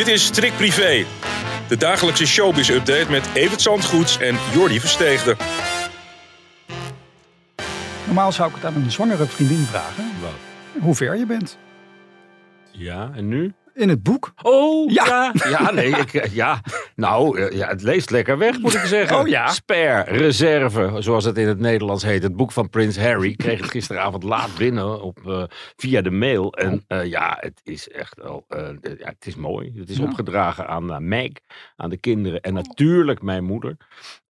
Dit is Strik Privé, de dagelijkse showbiz-update met Evert Zandgoeds en Jordi Versteegde. Normaal zou ik het aan een zwangere vriendin vragen. Hoe ver je bent. Ja, en nu? In het boek. Oh, Ja. ja. Ja, nee, ik, eh, ja. Nou, eh, ja, het leest lekker weg, moet ik zeggen. Oh, ja. Spare, reserve, zoals het in het Nederlands heet. Het boek van Prins Harry. Ik kreeg het gisteravond laat binnen op, eh, via de mail. En eh, ja, het is echt wel, ja, het is mooi. Het is Ja. opgedragen aan Meg, aan de kinderen en natuurlijk mijn moeder.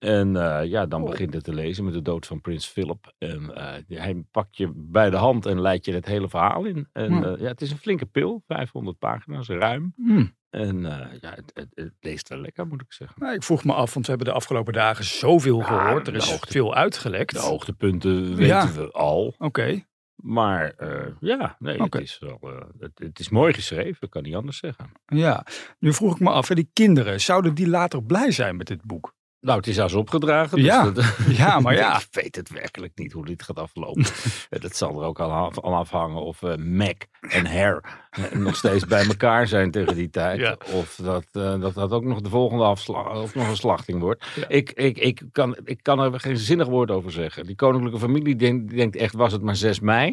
En eh, ja, dan begint het te lezen met de dood van prins Philip. En eh, hij pakt je bij de hand en leidt je het hele verhaal in. En Ja. eh, ja, het is een flinke pil, 500 pagina's, ruim. Hm. En ja, het, het, het leest wel lekker, moet ik zeggen. Nou, ik vroeg me af, want we hebben de afgelopen dagen zoveel Ja, gehoord. Er is hoogte- veel uitgelekt. De hoogtepunten weten Ja. we al. Oké. Maar ja, nee, het, is wel, het, het is mooi geschreven, ik kan niet anders zeggen. Ja. Nu vroeg ik me af, hè, die kinderen, zouden die later blij zijn met dit boek? Nou, het is als opgedragen. Dus Ja. dat- Ja, maar ja. Ik weet het werkelijk niet hoe dit gaat aflopen. Dat zal er ook al af- afhangen of eh, Mac en Hair eh, nog steeds bij elkaar zijn tegen die tijd. Ja. Of dat, eh, dat dat ook nog de volgende afslag of nog een slachting wordt. Ja. Ik, ik, ik, kan, ik kan er geen zinnig woord over zeggen. Die koninklijke familie denkt, die denkt echt, was het maar 6 mei?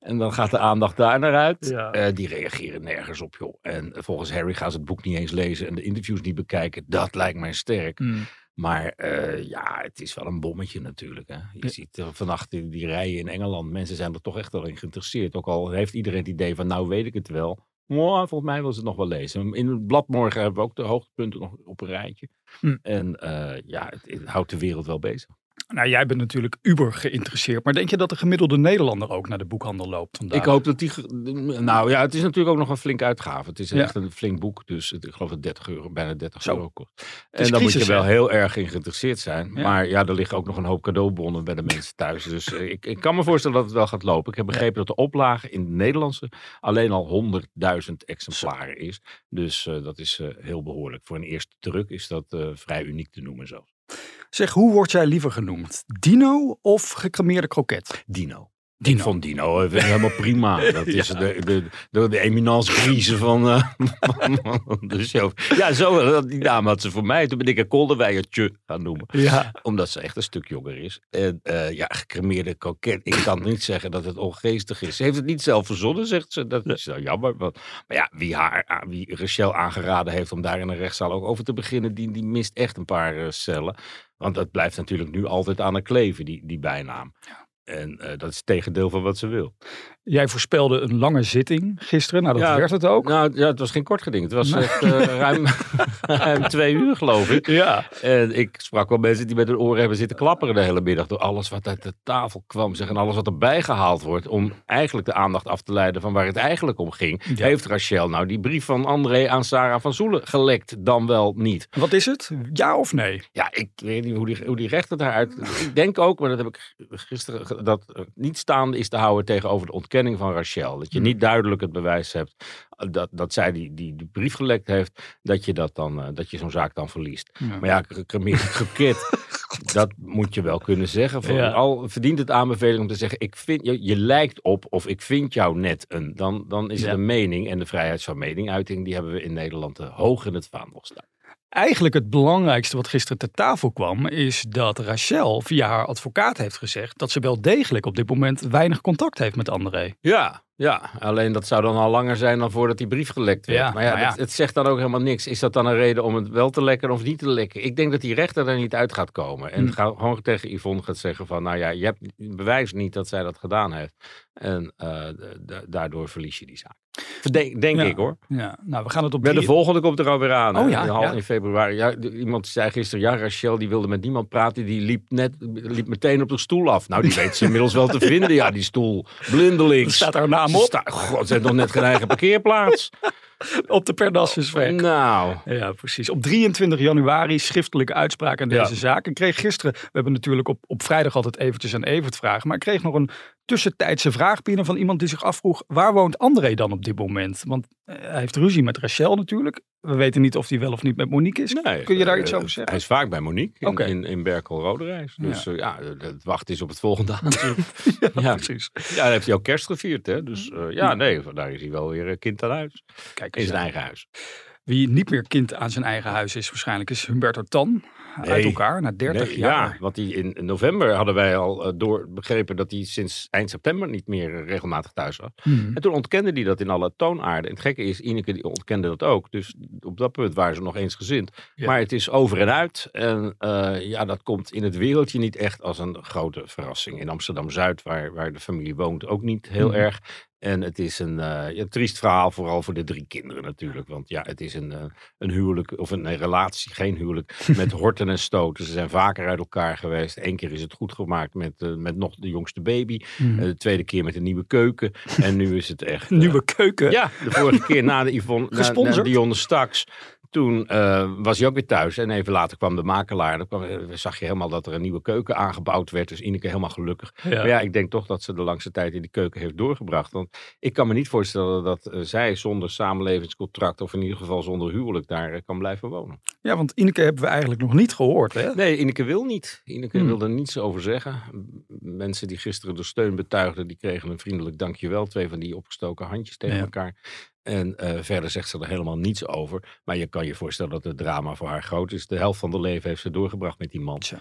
En dan gaat de aandacht daar naar uit. Ja. Die reageren nergens op, joh. En volgens Harry gaan ze het boek niet eens lezen en de interviews niet bekijken. Dat lijkt mij sterk. Hm. Maar eh, ja, het is wel een bommetje natuurlijk. Hè. Je Ja. ziet eh, vannacht die, die rijen in Engeland. Mensen zijn er toch echt wel in geïnteresseerd. Ook al heeft iedereen het idee van nou weet ik het wel. Volgens mij wil ze het nog wel lezen. In het blad morgen hebben we ook de hoogtepunten nog op een rijtje. Hm. En eh, ja, het, het houdt de wereld wel bezig. Nou, jij bent natuurlijk uber geïnteresseerd. Maar denk je dat de gemiddelde Nederlander ook naar de boekhandel loopt vandaag? Ik hoop dat die. Nou ja, het is natuurlijk ook nog een flinke uitgave. Het is Ja. echt een flink boek. Dus ik geloof dat 30 euro, bijna 30 Zo. euro kost. En dan moet je wel hè? heel erg in geïnteresseerd zijn. Ja. Maar ja, er liggen ook nog een hoop cadeaubonnen bij de mensen thuis. Dus eh, ik, ik kan me voorstellen dat het wel gaat lopen. Ik heb begrepen dat de oplage in het Nederlandse alleen al 100.000 exemplaren is. Dus eh, dat is eh, heel behoorlijk. Voor een eerste druk is dat vrij uniek te noemen zelfs. Zeg, hoe word jij liever genoemd? Dino of gecremeerde kroket? Dino. Dino. Ik vond Dino eh, helemaal prima. Dat is de, de, de, de eminence grise van, eh, van de show. Ja, zo, die naam had ze voor mij. Toen ben ik een kolderwijertje gaan noemen. Ja. Omdat ze echt een stuk jonger is. En eh, ja, gecremeerde koket. Ik kan niet zeggen dat het ongeestig is. Ze heeft het niet zelf verzonnen, zegt ze. Dat is wel jammer. Want, maar ja, wie, haar, wie Rachel aangeraden heeft om daar in een rechtszaal ook over te beginnen, die, die mist echt een paar cellen. Want dat blijft natuurlijk nu altijd aan haar kleven, die, die bijnaam. En eh, dat is het tegendeel van wat ze wil. Jij voorspelde een lange zitting gisteren. Nou, dat werd het ook. Nou ja, het was geen kort geding. Het was echt eh, ruim, ruim twee uur, geloof ik. Ja. En ik sprak wel mensen die met hun oren hebben zitten klapperen de hele middag. Door alles wat uit de tafel kwam. Zeg, en alles wat erbij gehaald wordt. Om eigenlijk de aandacht af te leiden van waar het eigenlijk om ging. Ja. Heeft Rachel nou die brief van André aan Sarah van Zoelen gelekt? Dan wel niet. Wat is het? Ja of nee? Ja, ik weet niet hoe die, hoe die rechter daaruit... ik denk ook, maar dat heb ik gisteren... Dat niet staande is te houden tegenover de ontkenning van Rachel. Dat je niet duidelijk het bewijs hebt eh, dat, dat zij die, die, die brief gelekt heeft. Dat je, dat dan, eh, dat je zo'n zaak dan verliest. Ja. Maar ja, kroket, dat moet je wel kunnen zeggen. Voor, Ja. Al verdient het aanbeveling om te zeggen, ik vind, je, je lijkt op of ik vind jou net een. Dan, dan is het een mening. En de vrijheid van meninguiting, die hebben we in Nederland eh, hoog in het vaandel staan. Eigenlijk het belangrijkste wat gisteren ter tafel kwam, is dat Rachel via haar advocaat heeft gezegd dat ze wel degelijk op dit moment weinig contact heeft met André. Ja, ja, alleen dat zou dan al langer zijn dan voordat die brief gelekt werd. Ja, maar ja, maar ja. Het, het zegt dan ook helemaal niks. Is dat dan een reden om het wel te lekken of niet te lekken? Ik denk dat die rechter er niet uit gaat komen. En Hmm. ga- gewoon tegen Yvonne gaat zeggen van... nou ja, je hebt bewijs niet dat zij dat gedaan heeft. En eh, daardoor verlies je die zaak. Denk, denk Ja. ik hoor. Ja, nou, we gaan het op Bij de drie- volgende komt er alweer aan. Oh ja, in, ja. in februari. Ja, iemand zei gisteren, ja, Rachel die wilde met niemand praten. Die liep, net, liep meteen op de stoel af. Nou, die weet ze inmiddels wel te vinden. Ja, die stoel. Er Blindelings. staat haar naam hem op. Sta- God, ze heeft nog net geen eigen parkeerplaats. Op de Perdassus weg. Nou, Ja, precies. Op 23 januari schriftelijke uitspraak aan deze Ja. zaak. Ik kreeg gisteren, we hebben natuurlijk op, op vrijdag altijd eventjes aan Evert vragen. Maar ik kreeg nog een tussentijdse vraag binnen van iemand die zich afvroeg. Waar woont André dan op dit moment? Want eh, hij heeft ruzie met Rachel natuurlijk. We weten niet of hij wel of niet met Monique is. nee, Kun je daar eh, iets over zeggen? Hij is vaak bij Monique in, in, in Berkel-Roderijs. Dus Ja. ja. ja, het wachten is op het volgende aanzoek. ja, ja. precies. ja, dan heeft hij ook kerst gevierd. Hè? Dus eh, ja, nee, daar is hij wel weer kind aan huis. Kijk In zijn eigen huis. Wie niet meer kind aan zijn eigen huis is waarschijnlijk is Humberto Tan. Uit elkaar na 30 Nee, jaar. Ja, want die in november hadden wij al eh, door begrepen dat hij sinds eind september niet meer eh, regelmatig thuis was. Hmm. En toen ontkende hij dat in alle toonaarden. En het gekke is, Ineke die ontkende dat ook. Dus op dat punt waren ze nog eensgezind. Ja. Maar het is over en uit. En eh, ja, dat komt in het wereldje niet echt als een grote verrassing. In Amsterdam-Zuid, waar, waar de familie woont, ook niet heel Mhm. erg. En het is een, ja, triest verhaal, vooral voor de drie kinderen natuurlijk. Want ja, het is een, een huwelijk, of een, een relatie, geen huwelijk, met horten en stoten. Ze zijn vaker uit elkaar geweest. Eén keer is het goed gemaakt met, eh, met nog de jongste baby. Hmm. Eh, de tweede keer met een nieuwe keuken. En nu is het echt... eh, Nieuwe keuken. ja, de vorige keer na de Yvonne, na, na? Dionne Staks. Toen eh, was hij ook weer thuis. En even later kwam de makelaar. Dan kwam, eh, zag je helemaal dat er een nieuwe keuken aangebouwd werd. Dus Ineke helemaal gelukkig. Ja. Maar ja, ik denk toch dat ze de langste tijd in die keuken heeft doorgebracht. Want ik kan me niet voorstellen dat eh, zij zonder samenlevingscontract... of in ieder geval zonder huwelijk daar eh, kan blijven wonen. Ja, want Ineke hebben we eigenlijk nog niet gehoord. Hè? Nee, Ineke wil niet. Ineke Hmm. wil er niets over zeggen. Mensen die gisteren de steun betuigden, die kregen een vriendelijk dankjewel. Twee van die opgestoken handjes tegen Ja. elkaar. En eh, verder zegt ze er helemaal niets over. Maar je kan je voorstellen dat het drama voor haar groot is. De helft van haar leven heeft ze doorgebracht met die man. Tja.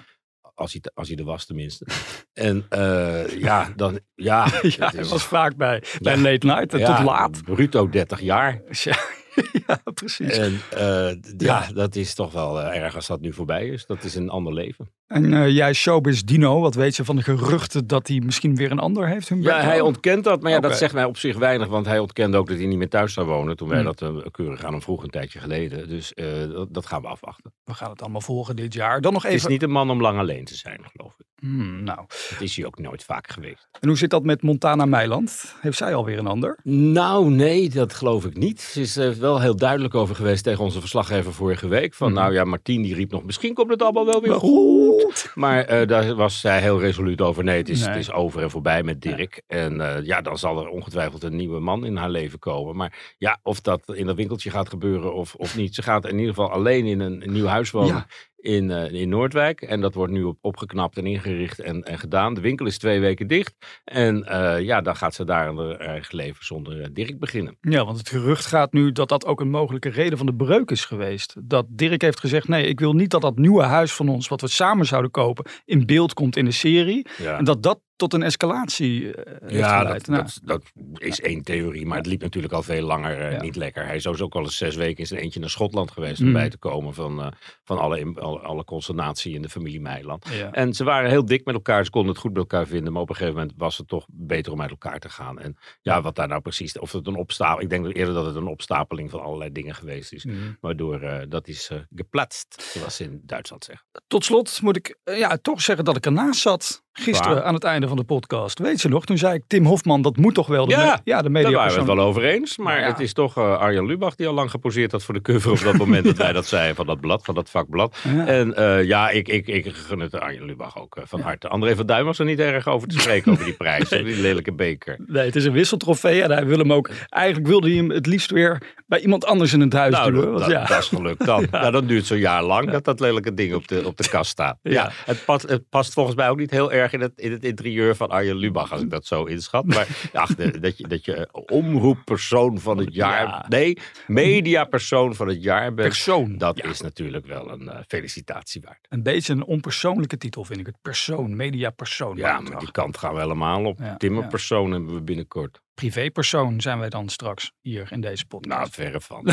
Als hij, als hij er was tenminste. en eh, ja, dan... Ja, Ja, hij was vaak bij, bij Ja. Late Night en ja, tot laat. Bruto 30 jaar. Ja, ja precies. En eh, ja, dat is toch wel eh, erg als dat nu voorbij is. Dat is een ander leven. En eh, jij, Showbiz Dino, wat weet je van de geruchten dat hij misschien weer een ander heeft? Ja, hij ontkent dat. Maar ja, dat zegt mij op zich weinig. Want hij ontkende ook dat hij niet meer thuis zou wonen. Toen wij Hmm. dat eh, keurig aan hem vroegen een tijdje geleden. Dus dat, dat gaan we afwachten. We gaan het allemaal volgen dit jaar. Dan nog Het is even... niet een man om lang alleen te zijn, geloof ik. Hmm, nou, Dat is hij ook nooit vaak geweest. en hoe zit dat met Montana Meiland? Heeft zij alweer een ander? Nou, nee, dat geloof ik niet. Ze is er wel heel duidelijk over geweest tegen onze verslaggever vorige week. Van Mhm. nou ja, Martien die riep nog, misschien komt het allemaal wel weer Wel goed. goed. Maar eh, daar was zij heel resoluut over. Nee, het is, Nee. Het is over en voorbij met Dirk. En eh, ja, dan zal er ongetwijfeld een nieuwe man in haar leven komen. Maar ja, of dat in dat winkeltje gaat gebeuren of, of niet. Ze gaat in ieder geval alleen in een, een nieuw huis wonen. Ja. In, eh, in Noordwijk. En dat wordt nu op, opgeknapt en ingericht en, en gedaan. De winkel is twee weken dicht. En eh, ja, dan gaat ze daar een eigen leven zonder eh, Dirk beginnen. Ja, want het gerucht gaat nu dat dat ook een mogelijke reden van de breuk is geweest. Dat Dirk heeft gezegd, nee, ik wil niet dat dat nieuwe huis van ons, wat we samen zouden kopen, in beeld komt in de serie. Ja. En dat dat tot een escalatie eh, Ja, dat, Nou, dat, dat is één theorie, maar het liep natuurlijk al veel langer eh, Ja. niet lekker. Hij is ook al eens zes weken in zijn eentje naar Schotland geweest om Mm. bij te komen van, eh, van alle, alle, alle consternatie in de familie Meiland. ja. En ze waren heel dik met elkaar, ze konden het goed met elkaar vinden, maar op een gegeven moment was het toch beter om uit elkaar te gaan. En ja, wat daar nou precies, of het een opstapeling, ik denk eerder dat het een opstapeling van allerlei dingen geweest is, Mm. waardoor dat is geplatst, zoals ze in Duitsland zeggen. Tot slot moet ik ja, toch zeggen dat ik ernaast zat gisteren Waar? aan het einde van de podcast. Weet je nog, toen zei ik Tim Hofman, dat moet toch wel de, Ja, me- ja, de Daar waren we het wel over eens. Maar ja. het is toch eh, Arjan Lubach die al lang geposeerd had voor de cover op dat moment dat wij dat zeiden van dat blad, van dat vakblad. En eh, ja, ik, ik, ik gun het Arjan Lubach ook eh, van harte. André van Duin was er niet erg over te spreken over die prijs, die lelijke beker. Nee, het is een wisseltrofee en hij wil hem ook. Eigenlijk wilde hij hem het liefst weer bij iemand anders in het huis Nou, duwen. dat, dat, ja. dat is gelukt dan. Nou, dan duurt zo'n jaar lang dat dat lelijke ding op de, op de kast staat. Ja, Ja. het, past, het past volgens mij ook niet heel erg in het, in het interieur van Arjen Lubach, als ik dat zo inschat. Maar ach, dat je, dat je omroeppersoon van het jaar, Ja. nee, mediapersoon van het jaar bent. Persoon. Dat Ja. is natuurlijk wel een eh, felicitatie waard. Een beetje een onpersoonlijke titel vind ik het. Persoon, mediapersoon. Ja, Maar maar die kant gaan we helemaal op. Ja, Timmerpersoon hebben we binnenkort. Privépersoon zijn wij dan straks hier in deze Nou, podcast. verre van.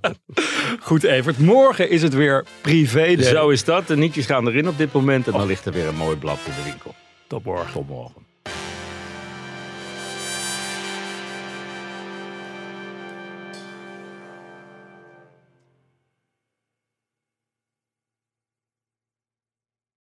Goed Evert, morgen is het weer privé. Zo is dat. De nietjes gaan erin op dit moment. En dan ligt er weer een mooi blad in de winkel. Tot morgen. Tot morgen.